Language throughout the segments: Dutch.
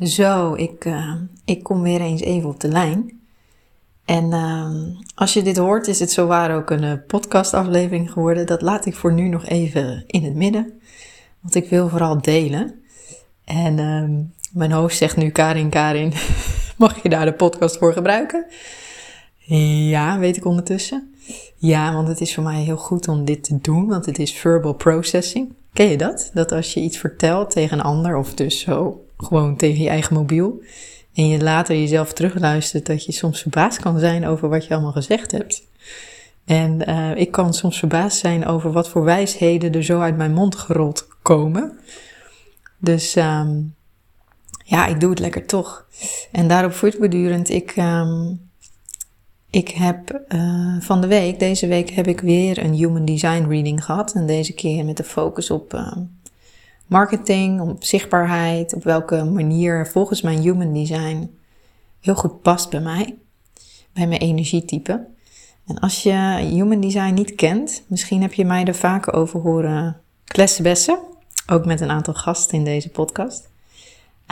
Zo, ik, uh, ik kom weer eens even op de lijn. En uh, als je dit hoort, is het zowaar ook een uh, podcastaflevering geworden. Dat laat ik voor nu nog even in het midden. Want ik wil vooral delen. En uh, mijn hoofd zegt nu, Karin, Karin, mag je daar de podcast voor gebruiken? Ja, weet ik ondertussen. Ja, want het is voor mij heel goed om dit te doen, want het is verbal processing. Ken je dat? Dat als je iets vertelt tegen een ander, of dus zo gewoon tegen je eigen mobiel, en je later jezelf terugluistert, dat je soms verbaasd kan zijn over wat je allemaal gezegd hebt. En uh, ik kan soms verbaasd zijn over wat voor wijsheden er zo uit mijn mond gerold komen. Dus um, ja, ik doe het lekker toch. En daarop voortbedurend, ik, um, ik heb uh, van de week, deze week heb ik weer een Human Design reading gehad. En deze keer met de focus op uh, marketing, op zichtbaarheid, op welke manier volgens mijn Human Design heel goed past bij mij, bij mijn energietype. En als je Human Design niet kent, misschien heb je mij er vaker over horen klessenbessen, ook met een aantal gasten in deze podcast.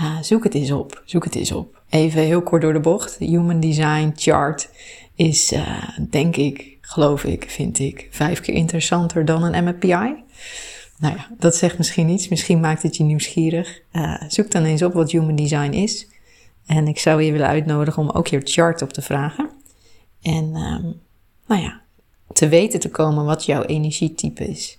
Uh, zoek het eens op, zoek het eens op. Even heel kort door de bocht. Human Design Chart is, uh, denk ik, geloof ik, vind ik, vijf keer interessanter dan een MPI. Nou ja, dat zegt misschien iets. Misschien maakt het je nieuwsgierig. Uh, zoek dan eens op wat Human Design is. En ik zou je willen uitnodigen om ook je chart op te vragen. En um, nou ja, te weten te komen wat jouw energietype is.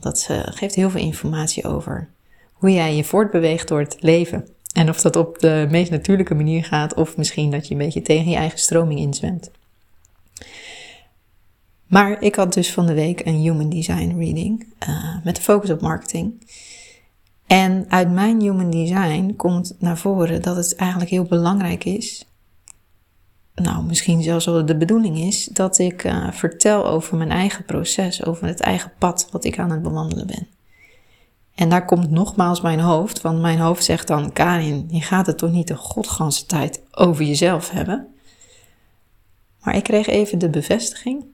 Dat uh, geeft heel veel informatie over hoe jij je voortbeweegt door het leven. En of dat op de meest natuurlijke manier gaat, of misschien dat je een beetje tegen je eigen stroming inzwemt. Maar ik had dus van de week een Human Design reading uh, met de focus op marketing. En uit mijn Human Design komt naar voren dat het eigenlijk heel belangrijk is. Nou, misschien zelfs wel de bedoeling is dat ik uh, vertel over mijn eigen proces, over het eigen pad wat ik aan het bewandelen ben. En daar komt nogmaals mijn hoofd, want mijn hoofd zegt dan: Karin, je gaat het toch niet de godganse tijd over jezelf hebben? Maar ik kreeg even de bevestiging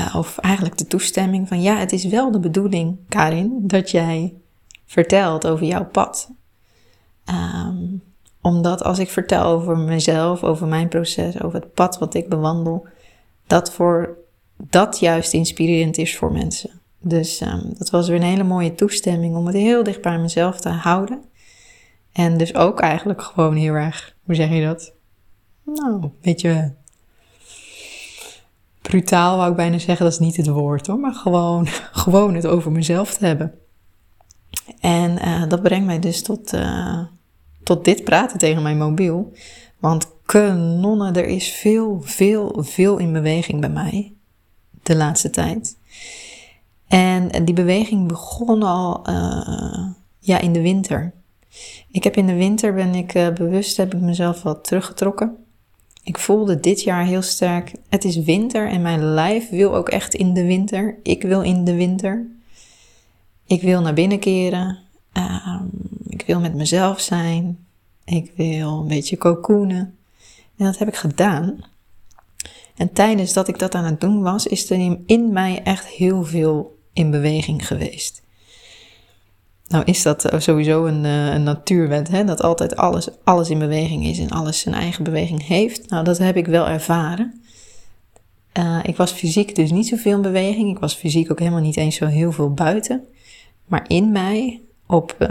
uh, of eigenlijk de toestemming van ja, het is wel de bedoeling, Karin, dat jij vertelt over jouw pad. Um, omdat als ik vertel over mezelf, over mijn proces, over het pad wat ik bewandel, dat voor dat juist inspirerend is voor mensen. Dus um, dat was weer een hele mooie toestemming om het heel dicht bij mezelf te houden. En dus ook eigenlijk gewoon heel erg, hoe zeg je dat? Nou, een beetje brutaal wou ik bijna zeggen, dat is niet het woord hoor, maar gewoon, gewoon het over mezelf te hebben. En uh, dat brengt mij dus tot, uh, tot dit praten tegen mijn mobiel. Want kanonnen, er is veel, veel, veel in beweging bij mij de laatste tijd. En die beweging begon al uh, ja, in de winter. Ik heb in de winter ben ik bewust heb ik mezelf wat teruggetrokken. Ik voelde dit jaar heel sterk, het is winter en mijn lijf wil ook echt in de winter. Ik wil in de winter. Ik wil naar binnen keren. Um, ik wil met mezelf zijn. Ik wil een beetje cocoonen. En dat heb ik gedaan. En tijdens dat ik dat aan het doen was, is er in mij echt heel veel in beweging geweest. Nou is dat eh, sowieso een, eh, een natuurwet, hè? dat altijd alles, alles in beweging is en alles zijn eigen beweging heeft. Nou, dat heb ik wel ervaren. Uh, ik was fysiek dus niet zoveel in beweging. Ik was fysiek ook helemaal niet eens zo heel veel buiten. Maar in mij, op, uh,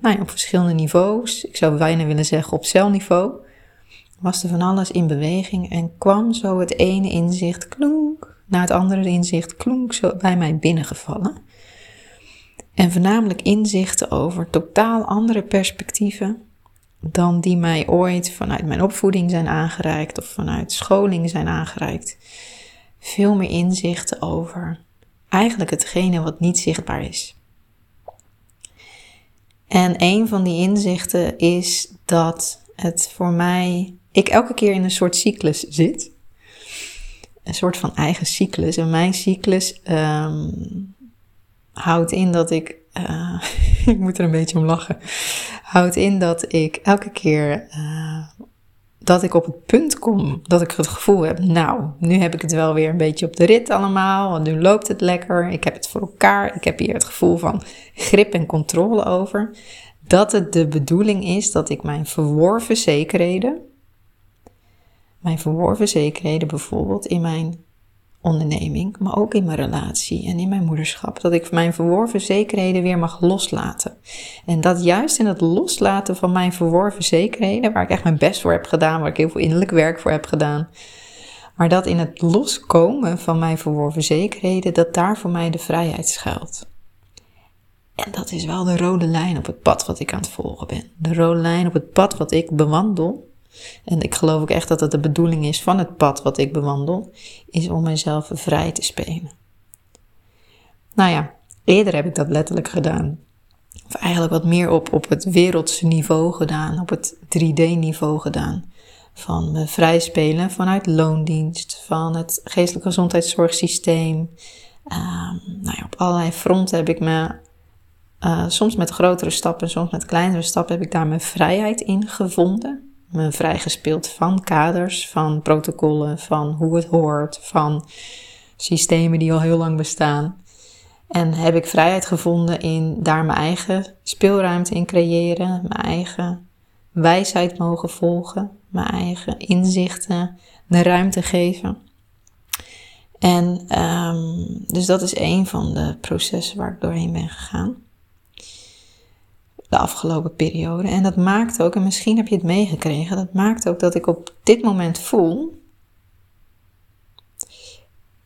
nou ja, op verschillende niveaus, ik zou bijna willen zeggen op celniveau, was er van alles in beweging en kwam zo het ene inzicht klonk naar het andere inzicht klonk zo bij mij binnengevallen. En voornamelijk inzichten over totaal andere perspectieven dan die mij ooit vanuit mijn opvoeding zijn aangereikt of vanuit scholing zijn aangereikt. Veel meer inzichten over eigenlijk hetgene wat niet zichtbaar is. En een van die inzichten is dat het voor mij, ik elke keer in een soort cyclus zit. Een soort van eigen cyclus. En mijn cyclus um, houdt in dat ik, uh, ik moet er een beetje om lachen, houdt in dat ik elke keer uh, dat ik op het punt kom dat ik het gevoel heb, nou, nu heb ik het wel weer een beetje op de rit allemaal, want nu loopt het lekker, ik heb het voor elkaar, ik heb hier het gevoel van grip en controle over. dat het de bedoeling is dat ik mijn verworven zekerheden, mijn verworven zekerheden bijvoorbeeld in mijn onderneming, maar ook in mijn relatie en in mijn moederschap, dat ik mijn verworven zekerheden weer mag loslaten. En dat juist in het loslaten van mijn verworven zekerheden, waar ik echt mijn best voor heb gedaan, waar ik heel veel innerlijk werk voor heb gedaan, maar dat in het loskomen van mijn verworven zekerheden, dat daar voor mij de vrijheid schuilt. En dat is wel de rode lijn op het pad wat ik aan het volgen ben. De rode lijn op het pad wat ik bewandel. En ik geloof ook echt dat het de bedoeling is van het pad wat ik bewandel, is om mezelf vrij te spelen. Nou ja, eerder heb ik dat letterlijk gedaan. Of eigenlijk wat meer op, op het wereldse niveau gedaan, op het 3D-niveau gedaan van me vrij spelen vanuit loondienst, van het geestelijke gezondheidszorgsysteem. Um, nou ja, op allerlei fronten heb ik me, uh, soms met grotere stappen, soms met kleinere stappen, heb ik daar mijn vrijheid in gevonden. Me vrijgespeeld van kaders, van protocollen, van hoe het hoort, van systemen die al heel lang bestaan. En heb ik vrijheid gevonden in daar mijn eigen speelruimte in creëren, mijn eigen wijsheid mogen volgen, mijn eigen inzichten de ruimte geven. En um, dus dat is een van de processen waar ik doorheen ben gegaan. De afgelopen periode. En dat maakt ook, en misschien heb je het meegekregen, dat maakt ook dat ik op dit moment voel.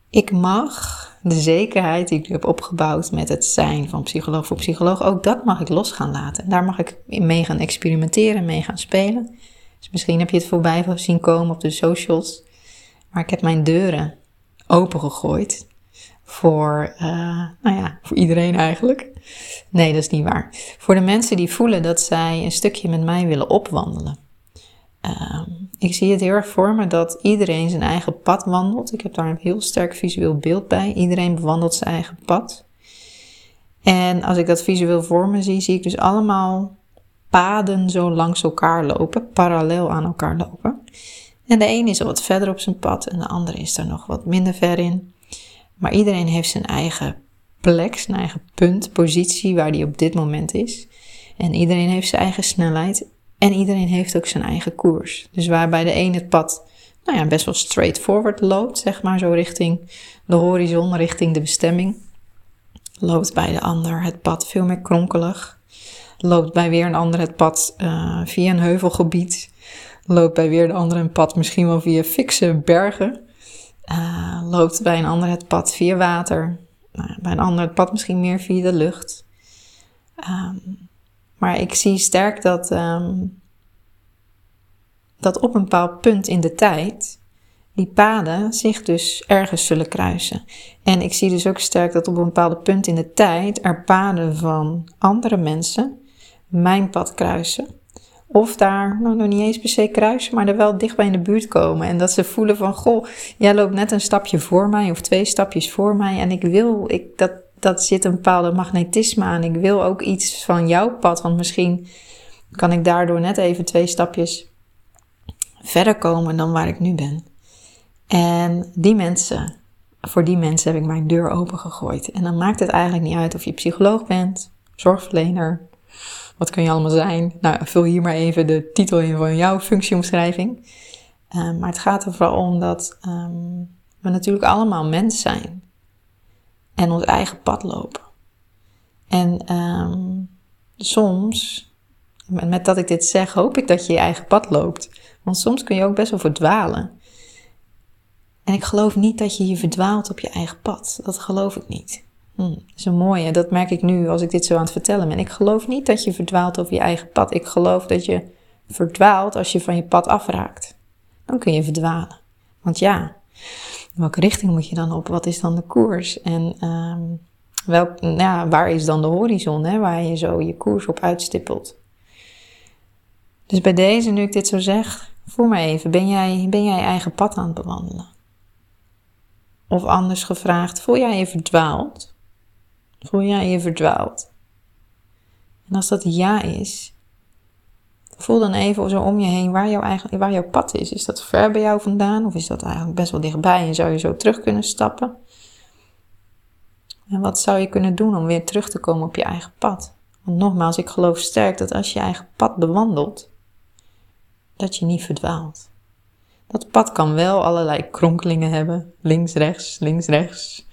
Ik mag de zekerheid die ik heb opgebouwd met het zijn van psycholoog voor psycholoog, ook dat mag ik los gaan laten. Daar mag ik mee gaan experimenteren, mee gaan spelen. Dus misschien heb je het voorbij zien komen op de socials. Maar ik heb mijn deuren opengegooid voor, uh, nou ja, voor iedereen eigenlijk. Nee, dat is niet waar. Voor de mensen die voelen dat zij een stukje met mij willen opwandelen. Uh, ik zie het heel erg voor me dat iedereen zijn eigen pad wandelt. Ik heb daar een heel sterk visueel beeld bij. Iedereen bewandelt zijn eigen pad. En als ik dat visueel voor me zie, zie ik dus allemaal paden zo langs elkaar lopen, parallel aan elkaar lopen. En de een is al wat verder op zijn pad en de andere is er nog wat minder ver in. Maar iedereen heeft zijn eigen plek, zijn eigen punt, positie waar die op dit moment is. En iedereen heeft zijn eigen snelheid en iedereen heeft ook zijn eigen koers. Dus waarbij de een het pad nou ja, best wel straightforward loopt, zeg maar, zo richting de horizon, richting de bestemming. Loopt bij de ander het pad veel meer kronkelig loopt bij weer een ander het pad uh, via een heuvelgebied. Loopt bij weer de ander een pad misschien wel via fikse bergen. Uh, loopt bij een ander het pad via water. Uh, bij een ander het pad misschien meer via de lucht. Um, maar ik zie sterk dat, um, dat op een bepaald punt in de tijd die paden zich dus ergens zullen kruisen. En ik zie dus ook sterk dat op een bepaald punt in de tijd er paden van andere mensen mijn pad kruisen. Of daar nou, nog niet eens per se kruisen, maar er wel dichtbij in de buurt komen. En dat ze voelen van, goh, jij loopt net een stapje voor mij of twee stapjes voor mij. En ik wil, ik, dat, dat zit een bepaalde magnetisme aan. Ik wil ook iets van jouw pad, want misschien kan ik daardoor net even twee stapjes verder komen dan waar ik nu ben. En die mensen, voor die mensen heb ik mijn deur open gegooid. En dan maakt het eigenlijk niet uit of je psycholoog bent, zorgverlener, wat kun je allemaal zijn? Nou, vul hier maar even de titel in van jouw functieomschrijving. Um, maar het gaat er vooral om dat um, we natuurlijk allemaal mens zijn. En ons eigen pad lopen. En um, soms, met dat ik dit zeg, hoop ik dat je je eigen pad loopt. Want soms kun je ook best wel verdwalen. En ik geloof niet dat je je verdwaalt op je eigen pad. Dat geloof ik niet. Hm, dat is een mooie. Dat merk ik nu als ik dit zo aan het vertellen ben. Ik geloof niet dat je verdwaalt over je eigen pad. Ik geloof dat je verdwaalt als je van je pad afraakt. Dan kun je verdwalen. Want ja, welke richting moet je dan op? Wat is dan de koers? En um, welk, ja, waar is dan de horizon hè, waar je zo je koers op uitstippelt? Dus bij deze, nu ik dit zo zeg, voel maar even, ben jij, ben jij je eigen pad aan het bewandelen? Of anders gevraagd, voel jij je verdwaald? Voel jij je verdwaald? En als dat ja is, voel dan even zo om je heen waar, jouw eigen, waar jouw pad is. Is dat ver bij jou vandaan of is dat eigenlijk best wel dichtbij en zou je zo terug kunnen stappen? En wat zou je kunnen doen om weer terug te komen op je eigen pad? Want nogmaals, ik geloof sterk dat als je je eigen pad bewandelt, dat je niet verdwaalt. Dat pad kan wel allerlei kronkelingen hebben, links, rechts, links, rechts.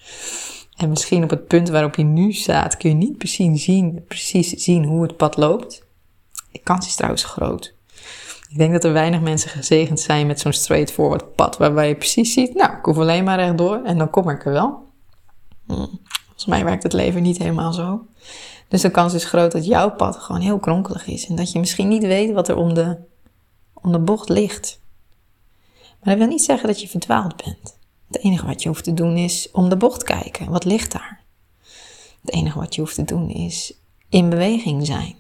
En misschien op het punt waarop je nu staat, kun je niet precies zien, precies zien hoe het pad loopt. De kans is trouwens groot. Ik denk dat er weinig mensen gezegend zijn met zo'n straightforward pad, waarbij je precies ziet, nou, ik hoef alleen maar rechtdoor en dan kom ik er wel. Hmm. Volgens mij werkt het leven niet helemaal zo. Dus de kans is groot dat jouw pad gewoon heel kronkelig is en dat je misschien niet weet wat er om de, om de bocht ligt. Maar dat wil niet zeggen dat je verdwaald bent. Het enige wat je hoeft te doen is om de bocht kijken. Wat ligt daar? Het enige wat je hoeft te doen is in beweging zijn.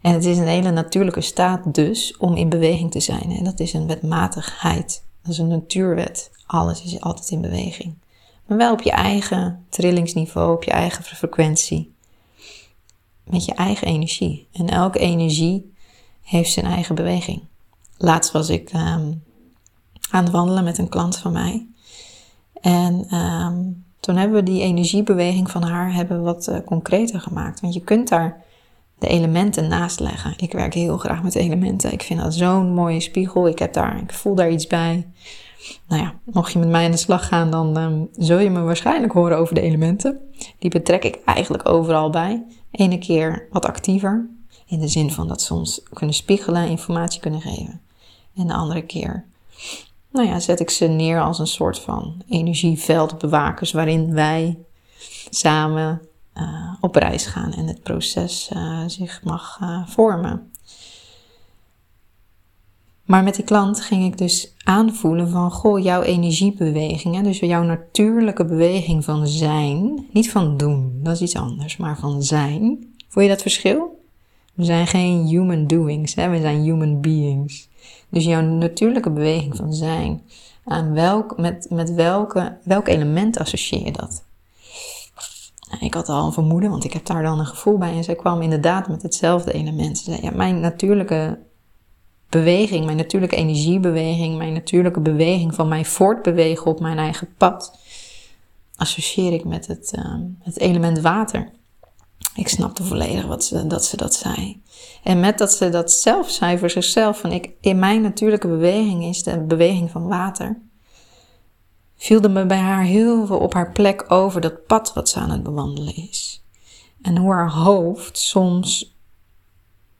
En het is een hele natuurlijke staat dus om in beweging te zijn. En dat is een wetmatigheid. Dat is een natuurwet. Alles is altijd in beweging. Maar wel op je eigen trillingsniveau, op je eigen frequentie. Met je eigen energie. En elke energie heeft zijn eigen beweging. Laatst was ik ehm, aan wandelen met een klant van mij. En ehm, toen hebben we die energiebeweging van haar hebben wat uh, concreter gemaakt. Want je kunt daar de elementen naast leggen. Ik werk heel graag met elementen. Ik vind dat zo'n mooie spiegel. Ik, heb daar, ik voel daar iets bij. Nou ja, mocht je met mij aan de slag gaan, dan um, zul je me waarschijnlijk horen over de elementen. Die betrek ik eigenlijk overal bij. Ene keer wat actiever, in de zin van dat ons kunnen spiegelen, informatie kunnen geven. En de andere keer, nou ja, zet ik ze neer als een soort van energieveldbewakers waarin wij samen uh, op reis gaan en het proces uh, zich mag uh, vormen. Maar met die klant ging ik dus aanvoelen van, goh, jouw energiebeweging, hè, dus jouw natuurlijke beweging van zijn, niet van doen, dat is iets anders, maar van zijn. Voel je dat verschil? We zijn geen human doings, hè? we zijn human beings. Dus jouw natuurlijke beweging van zijn, aan welk, met, met welke, welk element associeer je dat? Ik had al een vermoeden, want ik heb daar dan een gevoel bij. En zij kwam inderdaad met hetzelfde element. Ze zei, ja, mijn natuurlijke beweging, mijn natuurlijke energiebeweging, mijn natuurlijke beweging van mij voortbewegen op mijn eigen pad, associeer ik met het, uh, het element water. Ik snapte volledig wat ze, dat ze dat zei. En met dat ze dat zelf zei voor zichzelf, van ik, in mijn natuurlijke beweging is de beweging van water viel me bij haar heel veel op haar plek over dat pad wat ze aan het bewandelen is. En hoe haar hoofd soms,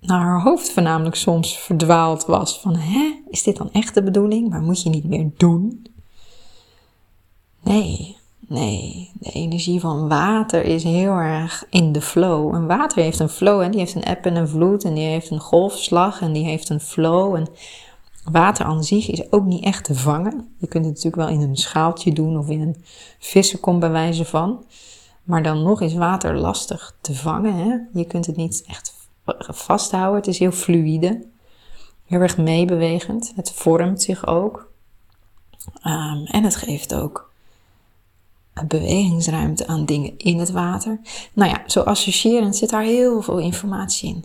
nou haar hoofd voornamelijk soms verdwaald was van, hè, is dit dan echt de bedoeling? Maar moet je niet meer doen? Nee, nee, de energie van water is heel erg in de flow. En water heeft een flow, en die heeft een eb en een vloed, en die heeft een golfslag, en die heeft een flow. En Water aan zich is ook niet echt te vangen. Je kunt het natuurlijk wel in een schaaltje doen of in een vissenkom bij wijze van. Maar dan nog is water lastig te vangen. Hè? Je kunt het niet echt vasthouden. Het is heel fluïde. Heel erg meebewegend. Het vormt zich ook. Um, en het geeft ook bewegingsruimte aan dingen in het water. Nou ja, zo associërend zit daar heel veel informatie in.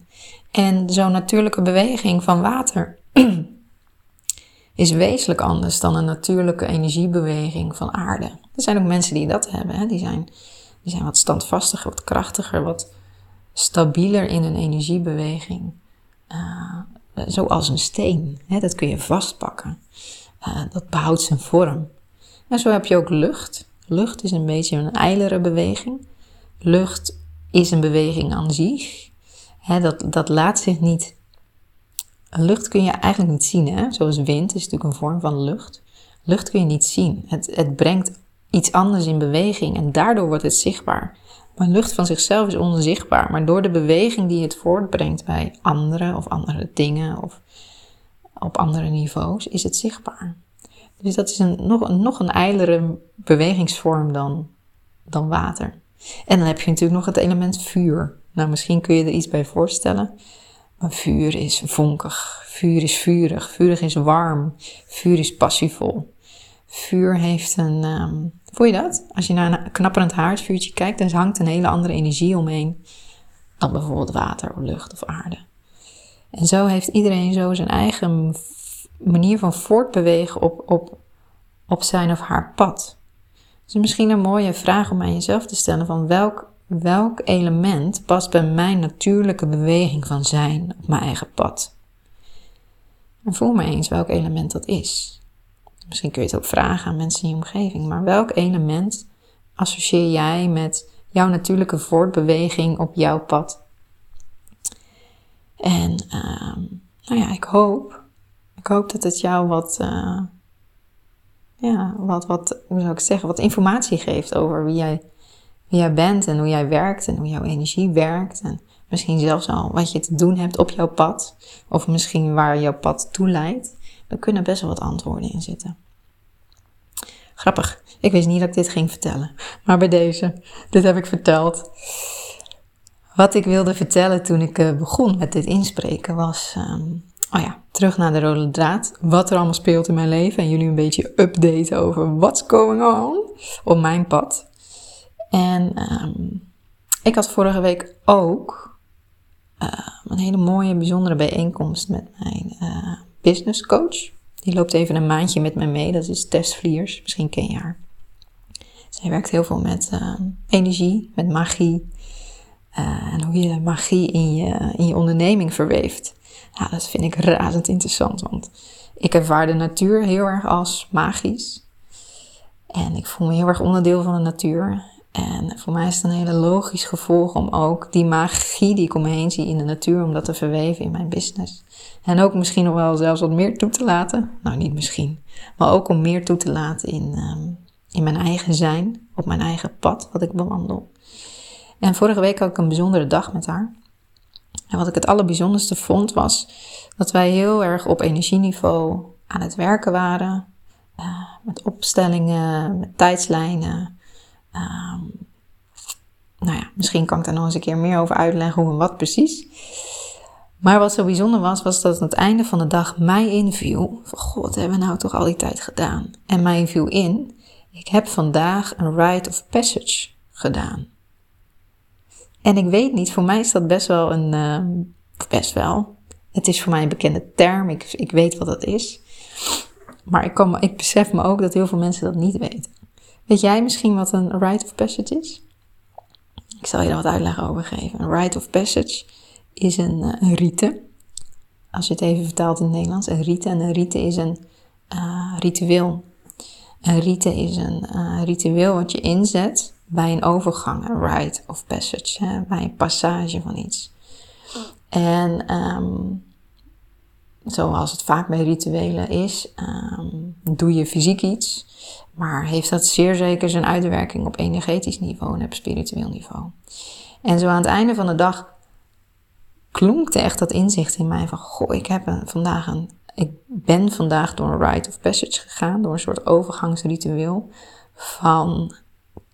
En zo'n natuurlijke beweging van water is wezenlijk anders dan een natuurlijke energiebeweging van aarde. Er zijn ook mensen die dat hebben. Hè? Die, zijn, die zijn wat standvastiger, wat krachtiger, wat stabieler in een energiebeweging. Uh, zoals een steen. Hè? Dat kun je vastpakken. Uh, dat behoudt zijn vorm. En zo heb je ook lucht. Lucht is een beetje een ijlere beweging. Lucht is een beweging aan zich. Dat, dat laat zich niet Lucht kun je eigenlijk niet zien, hè? zoals wind is natuurlijk een vorm van lucht. Lucht kun je niet zien. Het, het brengt iets anders in beweging en daardoor wordt het zichtbaar. Maar lucht van zichzelf is onzichtbaar, maar door de beweging die het voortbrengt bij anderen of andere dingen of op andere niveaus is het zichtbaar. Dus dat is een, nog, nog een ijlere bewegingsvorm dan, dan water. En dan heb je natuurlijk nog het element vuur. Nou, misschien kun je er iets bij voorstellen. Maar vuur is vonkig, vuur is vurig, vurig is warm, vuur is passievol. Vuur heeft een, um, voel je dat? Als je naar een knapperend haardvuurtje kijkt, dan hangt een hele andere energie omheen dan bijvoorbeeld water of lucht of aarde. En zo heeft iedereen zo zijn eigen manier van voortbewegen op, op, op zijn of haar pad. Dus misschien een mooie vraag om aan jezelf te stellen van welk, welk element past bij mijn natuurlijke beweging van zijn op mijn eigen pad? En voel maar eens welk element dat is. Misschien kun je het ook vragen aan mensen in je omgeving, maar welk element associeer jij met jouw natuurlijke voortbeweging op jouw pad? En uh, nou ja, ik hoop, ik hoop dat het jou wat, uh, ja, wat, wat, hoe zou ik zeggen, wat informatie geeft over wie jij, wie jij bent en hoe jij werkt en hoe jouw energie werkt. En misschien zelfs al wat je te doen hebt op jouw pad. Of misschien waar jouw pad toe leidt. Er kunnen best wel wat antwoorden in zitten. Grappig. Ik wist niet dat ik dit ging vertellen. Maar bij deze, dit heb ik verteld. Wat ik wilde vertellen toen ik eh, begon met dit inspreken was, um, oh ja, terug naar de rode draad. Wat er allemaal speelt in mijn leven en jullie een beetje updaten over what's going on op mijn pad. En um, ik had vorige week ook uh, een hele mooie, bijzondere bijeenkomst met mijn uh, business coach. Die loopt even een maandje met me mee. Dat is Tess Vliers. Misschien ken je haar. Zij werkt heel veel met uh, energie, met magie. Uh, en hoe je magie in je, in je onderneming verweeft. Nou, dat vind ik razend interessant. Want ik ervaar de natuur heel erg als magisch. En ik voel me heel erg onderdeel van de natuur. En voor mij is het een hele logisch gevolg om ook die magie die ik om me heen zie in de natuur, om dat te verweven in mijn business. En ook misschien nog wel zelfs wat meer toe te laten. Nou, niet misschien. Maar ook om meer toe te laten in, um, in mijn eigen zijn, op mijn eigen pad wat ik bewandel. En vorige week had ik een bijzondere dag met haar. En wat ik het allerbijzonderste vond was dat wij heel erg op energieniveau aan het werken waren. Uh, met opstellingen, met tijdslijnen. Um, nou ja, misschien kan ik daar nog eens een keer meer over uitleggen hoe en wat precies. Maar wat zo bijzonder was, was dat aan het einde van de dag mij inviel. Van god, hebben we nou toch al die tijd gedaan? En mij viel in, ik heb vandaag een rite of passage gedaan. En ik weet niet, voor mij is dat best wel een, uh, best wel. Het is voor mij een bekende term, ik, ik weet wat dat is. Maar ik, kan, ik besef me ook dat heel veel mensen dat niet weten. Weet jij misschien wat een rite of passage is? Ik zal je daar wat uitleg over geven. Een rite of passage is een, uh, een rite. Als je het even vertaalt in het Nederlands. Een rite. En een rite is een uh, ritueel. Een rite is een uh, ritueel wat je inzet bij een overgang, een rite of passage, hè, bij een passage van iets. En um, zoals het vaak bij rituelen is, um, doe je fysiek iets, maar heeft dat zeer zeker zijn uitwerking op energetisch niveau en op spiritueel niveau. En zo aan het einde van de dag klonkte echt dat inzicht in mij van, goh, ik heb vandaag een, ik ben vandaag door een rite of passage gegaan, door een soort overgangsritueel van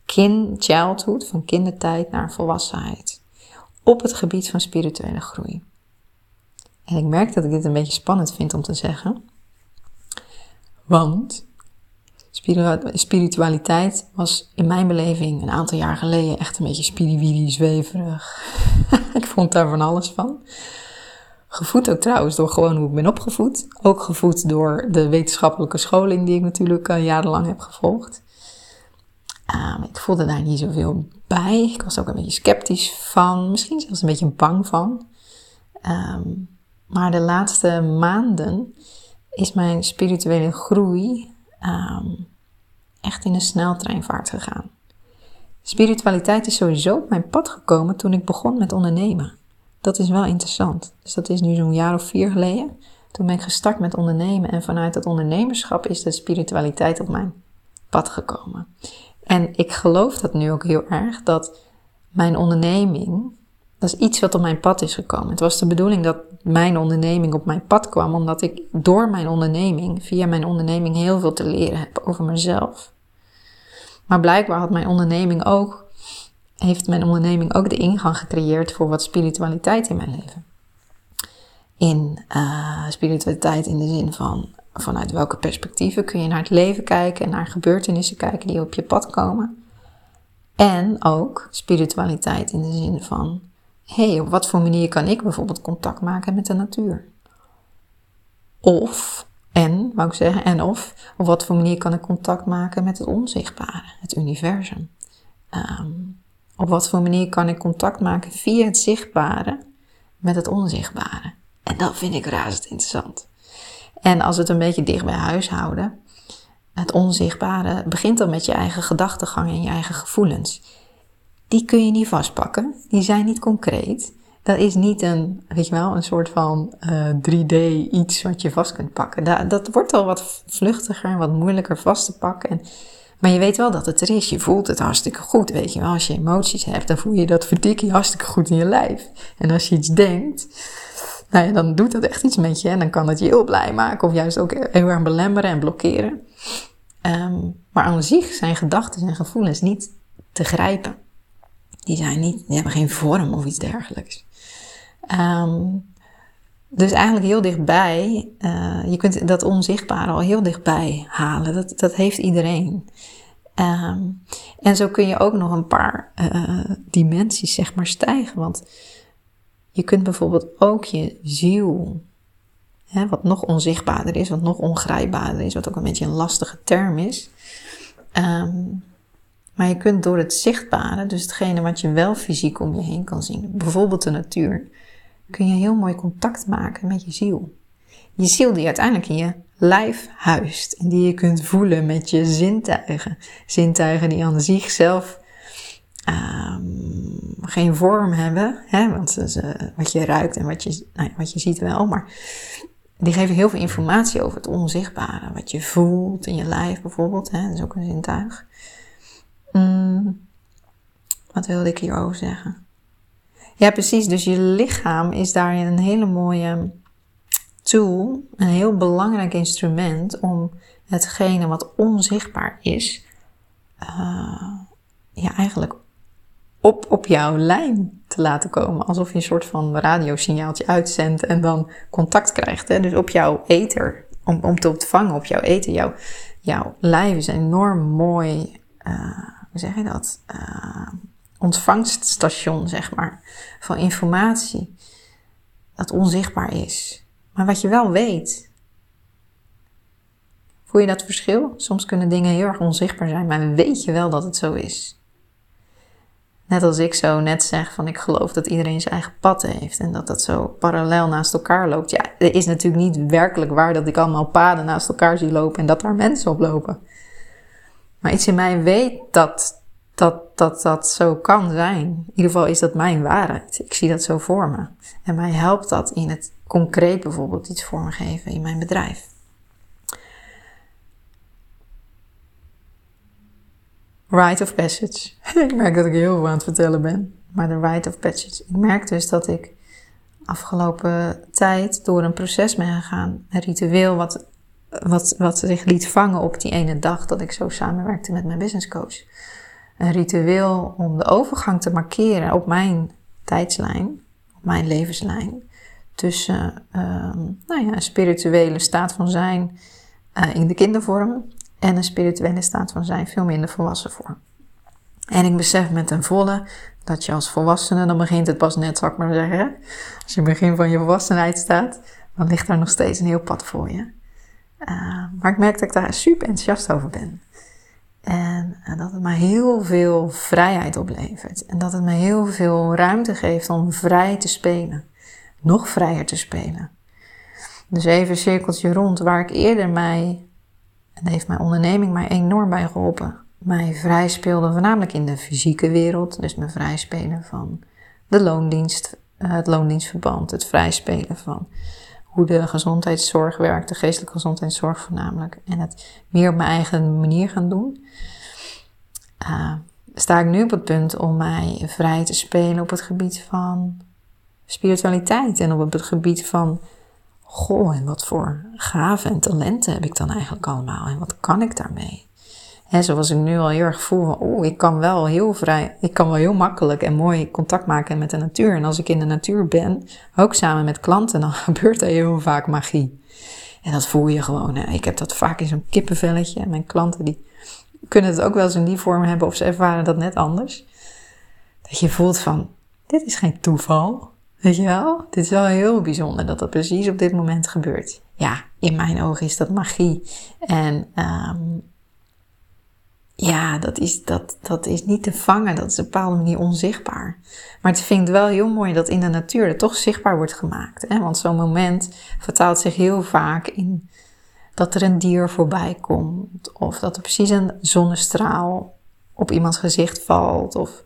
kind, childhood, van kindertijd naar volwassenheid. Op het gebied van spirituele groei. En ik merk dat ik dit een beetje spannend vind om te zeggen. Want spiritualiteit was in mijn beleving een aantal jaar geleden echt een beetje spiriwiri, zweverig. ik vond daar van alles van. Gevoed ook trouwens door gewoon hoe ik ben opgevoed. Ook gevoed door de wetenschappelijke scholing die ik natuurlijk uh, jarenlang heb gevolgd. Um, ik voelde daar niet zoveel bij. Ik was ook een beetje sceptisch van, misschien zelfs een beetje bang van. Um, maar de laatste maanden is mijn spirituele groei um, echt in een sneltreinvaart gegaan. Spiritualiteit is sowieso op mijn pad gekomen toen ik begon met ondernemen. Dat is wel interessant. Dus dat is nu zo'n jaar of vier geleden. Toen ben ik gestart met ondernemen en vanuit dat ondernemerschap is de spiritualiteit op mijn pad gekomen. En ik geloof dat nu ook heel erg, dat mijn onderneming, dat is iets wat op mijn pad is gekomen. Het was de bedoeling dat mijn onderneming op mijn pad kwam, omdat ik door mijn onderneming, via mijn onderneming, heel veel te leren heb over mezelf. Maar blijkbaar had mijn onderneming ook, heeft mijn onderneming ook de ingang gecreëerd voor wat spiritualiteit in mijn leven. In uh, spiritualiteit in de zin van vanuit welke perspectieven kun je naar het leven kijken en naar gebeurtenissen kijken die op je pad komen. En ook spiritualiteit in de zin van, hé, hey, op wat voor manier kan ik bijvoorbeeld contact maken met de natuur? Of, en, wou ik zeggen, en of, op wat voor manier kan ik contact maken met het onzichtbare, het universum? Um, Op wat voor manier kan ik contact maken via het zichtbare met het onzichtbare? En dat vind ik razend interessant. En als het een beetje dicht bij huis houden, het onzichtbare begint dan met je eigen gedachtegang en je eigen gevoelens. Die kun je niet vastpakken, die zijn niet concreet. Dat is niet een, weet je wel, een soort van 3D eh, iets wat je vast kunt pakken. Dat, dat wordt al wat vluchtiger en wat moeilijker vast te pakken. En, maar je weet wel dat het er is. Je voelt het hartstikke goed, weet je wel. Als je emoties hebt, dan voel je dat verdikkie hartstikke goed in je lijf. En als je iets denkt, nou ja, dan doet dat echt iets met je. En dan kan het je heel blij maken of juist ook heel erg belemmeren en blokkeren. Ehm, maar aan zich zijn gedachten en gevoelens niet te grijpen. Die, zijn niet, die hebben geen vorm of iets dergelijks. Ehm, dus eigenlijk heel dichtbij, uh, je kunt dat onzichtbare al heel dichtbij halen. Dat, dat heeft iedereen. Ehm, en zo kun je ook nog een paar uh, dimensies, zeg maar, stijgen. Want je kunt bijvoorbeeld ook je ziel, hè, wat nog onzichtbaarder is, wat nog ongrijpbaarder is, wat ook een beetje een lastige term is. Um, maar je kunt door het zichtbare, dus hetgene wat je wel fysiek om je heen kan zien, bijvoorbeeld de natuur, kun je heel mooi contact maken met je ziel. Je ziel die uiteindelijk in je lijf huist en die je kunt voelen met je zintuigen. Zintuigen die aan zichzelf um, geen vorm hebben, hè, want wat je ruikt en wat je, nou ja, wat je ziet wel, maar die geven heel veel informatie over het onzichtbare. Wat je voelt in je lijf bijvoorbeeld, hè, dat is ook een zintuig. Mm, wat wilde ik hierover zeggen? Ja, precies. Dus je lichaam is daarin een hele mooie tool, een heel belangrijk instrument om hetgene wat onzichtbaar is, uh, ja, eigenlijk op, op jouw lijn te laten komen. Alsof je een soort van radiosignaaltje uitzendt en dan contact krijgt. Hè? Dus op jouw ether, om, om te ontvangen op jouw ether. Jouw, jouw lijf is een enorm mooi, uh, hoe zeg je dat? Uh, ontvangststation, zeg maar, van informatie. Dat onzichtbaar is. Maar wat je wel weet. Voel je dat verschil? Soms kunnen dingen heel erg onzichtbaar zijn, maar weet je wel dat het zo is. Net als ik zo net zeg van ik geloof dat iedereen zijn eigen pad heeft en dat dat zo parallel naast elkaar loopt. Ja, het is natuurlijk niet werkelijk waar dat ik allemaal paden naast elkaar zie lopen en dat daar mensen op lopen. Maar iets in mij weet dat dat, dat dat zo kan zijn. In ieder geval is dat mijn waarheid. Ik zie dat zo voor me. En mij helpt dat in het concreet bijvoorbeeld iets vormgeven in mijn bedrijf. Rite of passage. ik merk dat ik heel veel aan het vertellen ben. Maar de rite of passage. Ik merk dus dat ik afgelopen tijd door een proces ben gegaan. Een ritueel wat, wat, wat zich liet vangen op die ene dag dat ik zo samenwerkte met mijn business coach. Een ritueel om de overgang te markeren op mijn tijdslijn, op mijn levenslijn. Tussen um, nou ja, een spirituele staat van zijn uh, in de kindervorm en een spirituele staat van zijn veel minder volwassen voor. En ik besef met een volle dat je als volwassene, dan begint het pas net, zal ik maar zeggen. Als je begin van je volwassenheid staat, dan ligt daar nog steeds een heel pad voor je. Uh, maar ik merk dat ik daar super enthousiast over ben. En, en, dat het me heel veel vrijheid oplevert. En dat het me heel veel ruimte geeft om vrij te spelen. Nog vrijer te spelen. Dus even een cirkeltje rond waar ik eerder mij en daar heeft mijn onderneming mij enorm bij geholpen. Mij vrij speelde voornamelijk in de fysieke wereld. Dus me vrij spelen van de loondienst, eh, het loondienstverband. Het vrij spelen van hoe de gezondheidszorg werkt, de geestelijke gezondheidszorg voornamelijk. En het meer op mijn eigen manier gaan doen. Uh, sta ik nu op het punt om mij vrij te spelen op het gebied van spiritualiteit en op het gebied van goh, en wat voor gaven en talenten heb ik dan eigenlijk allemaal en wat kan ik daarmee? He, zoals ik nu al heel erg voel oh, ik kan wel heel vrij, ik kan wel heel makkelijk en mooi contact maken met de natuur. En als ik in de natuur ben, ook samen met klanten, dan gebeurt er heel vaak magie. En dat voel je gewoon. Hè. Ik heb dat vaak in zo'n kippenvelletje. En mijn klanten die kunnen het ook wel eens in die vorm hebben of ze ervaren dat net anders. Dat je voelt van, dit is geen toeval. Weet je wel? Dit is wel heel bijzonder dat dat precies op dit moment gebeurt. Ja, in mijn ogen is dat magie. En um, ja, dat is, dat, dat is niet te vangen. Dat is op een bepaalde manier onzichtbaar. Maar het vind ik wel heel mooi dat in de natuur het toch zichtbaar wordt gemaakt. Hè? Want zo'n moment vertaalt zich heel vaak in dat er een dier voorbij komt. Of dat er precies een zonnestraal op iemands gezicht valt. Of...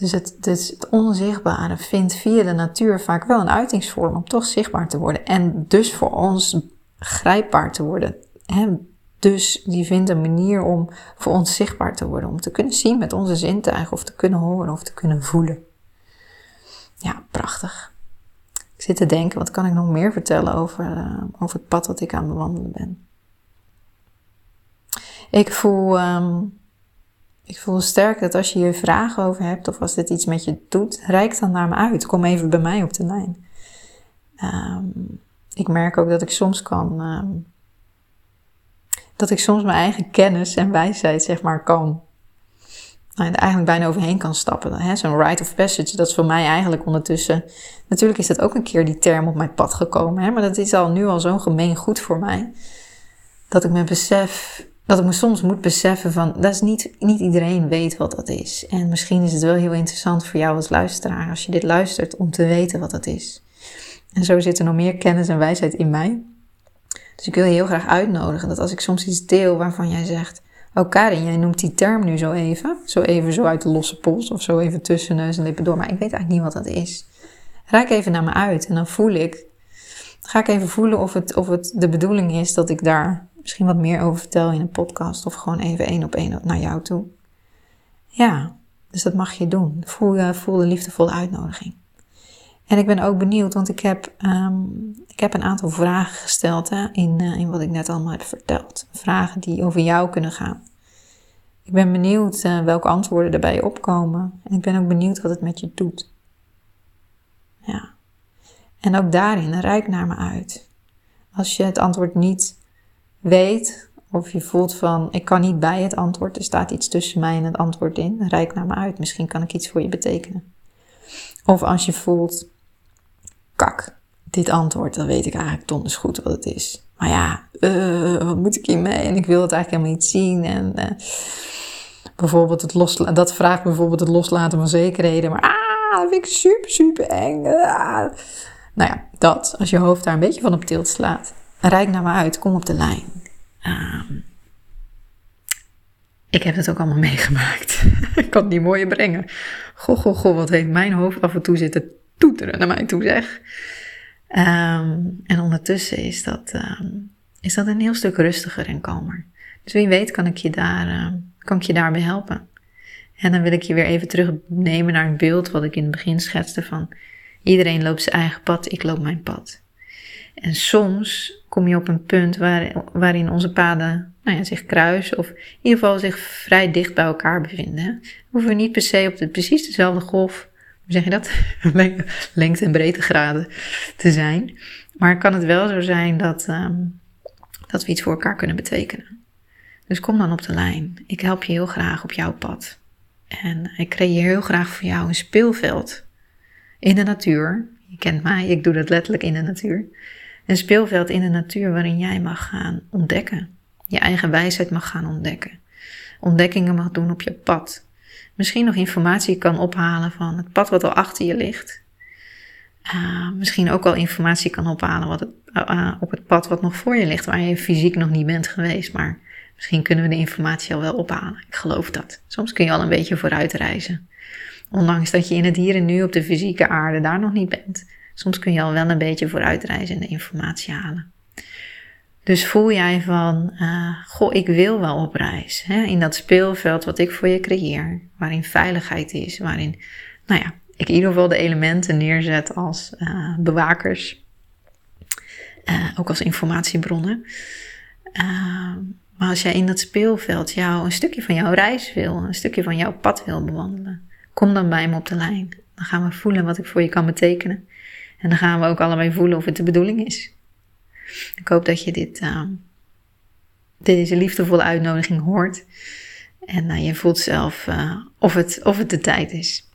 Dus het, het onzichtbare vindt via de natuur vaak wel een uitingsvorm om toch zichtbaar te worden. En dus voor ons grijpbaar te worden. Dus die vindt een manier om voor ons zichtbaar te worden. Om te kunnen zien met onze zintuigen of te kunnen horen of te kunnen voelen. Ja, prachtig. Ik zit te denken, wat kan ik nog meer vertellen over, uh, over het pad dat ik aan het bewandelen ben? Ik voel, um, ik voel sterk dat als je hier vragen over hebt of als dit iets met je doet, reik dan naar me uit. Kom even bij mij op de lijn. Um, ik merk ook dat ik soms kan um, dat ik soms mijn eigen kennis en wijsheid, zeg maar, kan. Nou, eigenlijk bijna overheen kan stappen. Zo'n rite of passage, dat is voor mij eigenlijk ondertussen. Natuurlijk is dat ook een keer die term op mijn pad gekomen, hè, maar dat is al nu al zo'n gemeen goed voor mij. Dat ik me besef, dat ik me soms moet beseffen van, dat is niet, niet iedereen weet wat dat is. En misschien is het wel heel interessant voor jou als luisteraar, als je dit luistert, om te weten wat dat is. En zo zit er nog meer kennis en wijsheid in mij. Dus ik wil je heel graag uitnodigen dat als ik soms iets deel waarvan jij zegt: Oh Karin, jij noemt die term nu zo even. Zo even zo uit de losse pols of zo even tussen neus en lippen door. Maar ik weet eigenlijk niet wat dat is. Raak even naar me uit en dan voel ik. ga ik even voelen of het, of het de bedoeling is dat ik daar misschien wat meer over vertel in een podcast. Of gewoon even één op één naar jou toe. Ja, dus dat mag je doen. Voel, voel de liefdevolle uitnodiging. En ik ben ook benieuwd, want ik heb, um, ik heb een aantal vragen gesteld hè, in, uh, in wat ik net allemaal heb verteld. Vragen die over jou kunnen gaan. Ik ben benieuwd uh, welke antwoorden erbij opkomen. En ik ben ook benieuwd wat het met je doet. Ja. En ook daarin, rijk naar me uit. Als je het antwoord niet weet, of je voelt van, ik kan niet bij het antwoord, er staat iets tussen mij en het antwoord in, rijk naar me uit. Misschien kan ik iets voor je betekenen. Of als je voelt, kak, dit antwoord, dan weet ik eigenlijk donders goed wat het is. Maar ja, uh, wat moet ik hiermee? En ik wil het eigenlijk helemaal niet zien. En uh, bijvoorbeeld het loslaten, dat vraagt bijvoorbeeld het loslaten van zekerheden. Maar ah, dat vind ik super, super eng. Ah. Nou ja, dat, als je hoofd daar een beetje van op tilt slaat. Rijk naar me uit, kom op de lijn. Um, ik heb het ook allemaal meegemaakt. ik kan het niet mooier brengen. Goh, goh, goh, wat heeft mijn hoofd af en toe zitten toeteren naar mij toe, zeg. Um, en ondertussen is dat, um, is dat een heel stuk rustiger en kalmer. Dus wie weet kan ik je, daar, kan ik je daarbij helpen. En dan wil ik je weer even terugnemen naar het beeld wat ik in het begin schetste van iedereen loopt zijn eigen pad, ik loop mijn pad. En soms kom je op een punt waar, waarin onze paden nou ja, zich kruisen of in ieder geval zich vrij dicht bij elkaar bevinden. We hoeven niet per se op de, precies dezelfde golf hoe zeg je dat? Lengte- en breedtegraden te zijn. Maar kan het wel zo zijn dat, um, dat we iets voor elkaar kunnen betekenen. Dus kom dan op de lijn. Ik help je heel graag op jouw pad. En ik creëer heel graag voor jou een speelveld in de natuur. Je kent mij, ik doe dat letterlijk in de natuur. Een speelveld in de natuur waarin jij mag gaan ontdekken. Je eigen wijsheid mag gaan ontdekken. Ontdekkingen mag doen op je pad misschien nog informatie kan ophalen van het pad wat al achter je ligt. Uh, misschien ook al informatie kan ophalen wat het, uh, op het pad wat nog voor je ligt, waar je fysiek nog niet bent geweest. Maar misschien kunnen we de informatie al wel ophalen. Ik geloof dat. Soms kun je al een beetje vooruit reizen. Ondanks dat je in het hier en nu op de fysieke aarde daar nog niet bent. Soms kun je al wel een beetje vooruit reizen en de informatie halen. Dus voel jij van, uh, goh, ik wil wel op reis. Hè? In dat speelveld wat ik voor je creëer, waarin veiligheid is, waarin, nou ja, ik in ieder geval de elementen neerzet als uh, bewakers, uh, ook als informatiebronnen. maar als jij in dat speelveld jou een stukje van jouw reis wil, een stukje van jouw pad wil bewandelen, kom dan bij me op de lijn. Dan gaan we voelen wat ik voor je kan betekenen. En dan gaan we ook allebei voelen of het de bedoeling is. Ik hoop dat je dit, uh, deze liefdevolle uitnodiging hoort. En uh, je voelt zelf uh, of, het, of het de tijd is.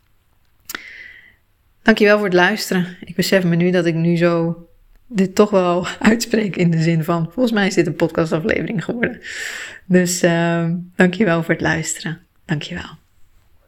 Dankjewel voor het luisteren. Ik besef me nu dat ik nu zo dit toch wel uitspreek in de zin van, volgens mij is dit een podcastaflevering geworden. Dus uh, dankjewel voor het luisteren. Dankjewel.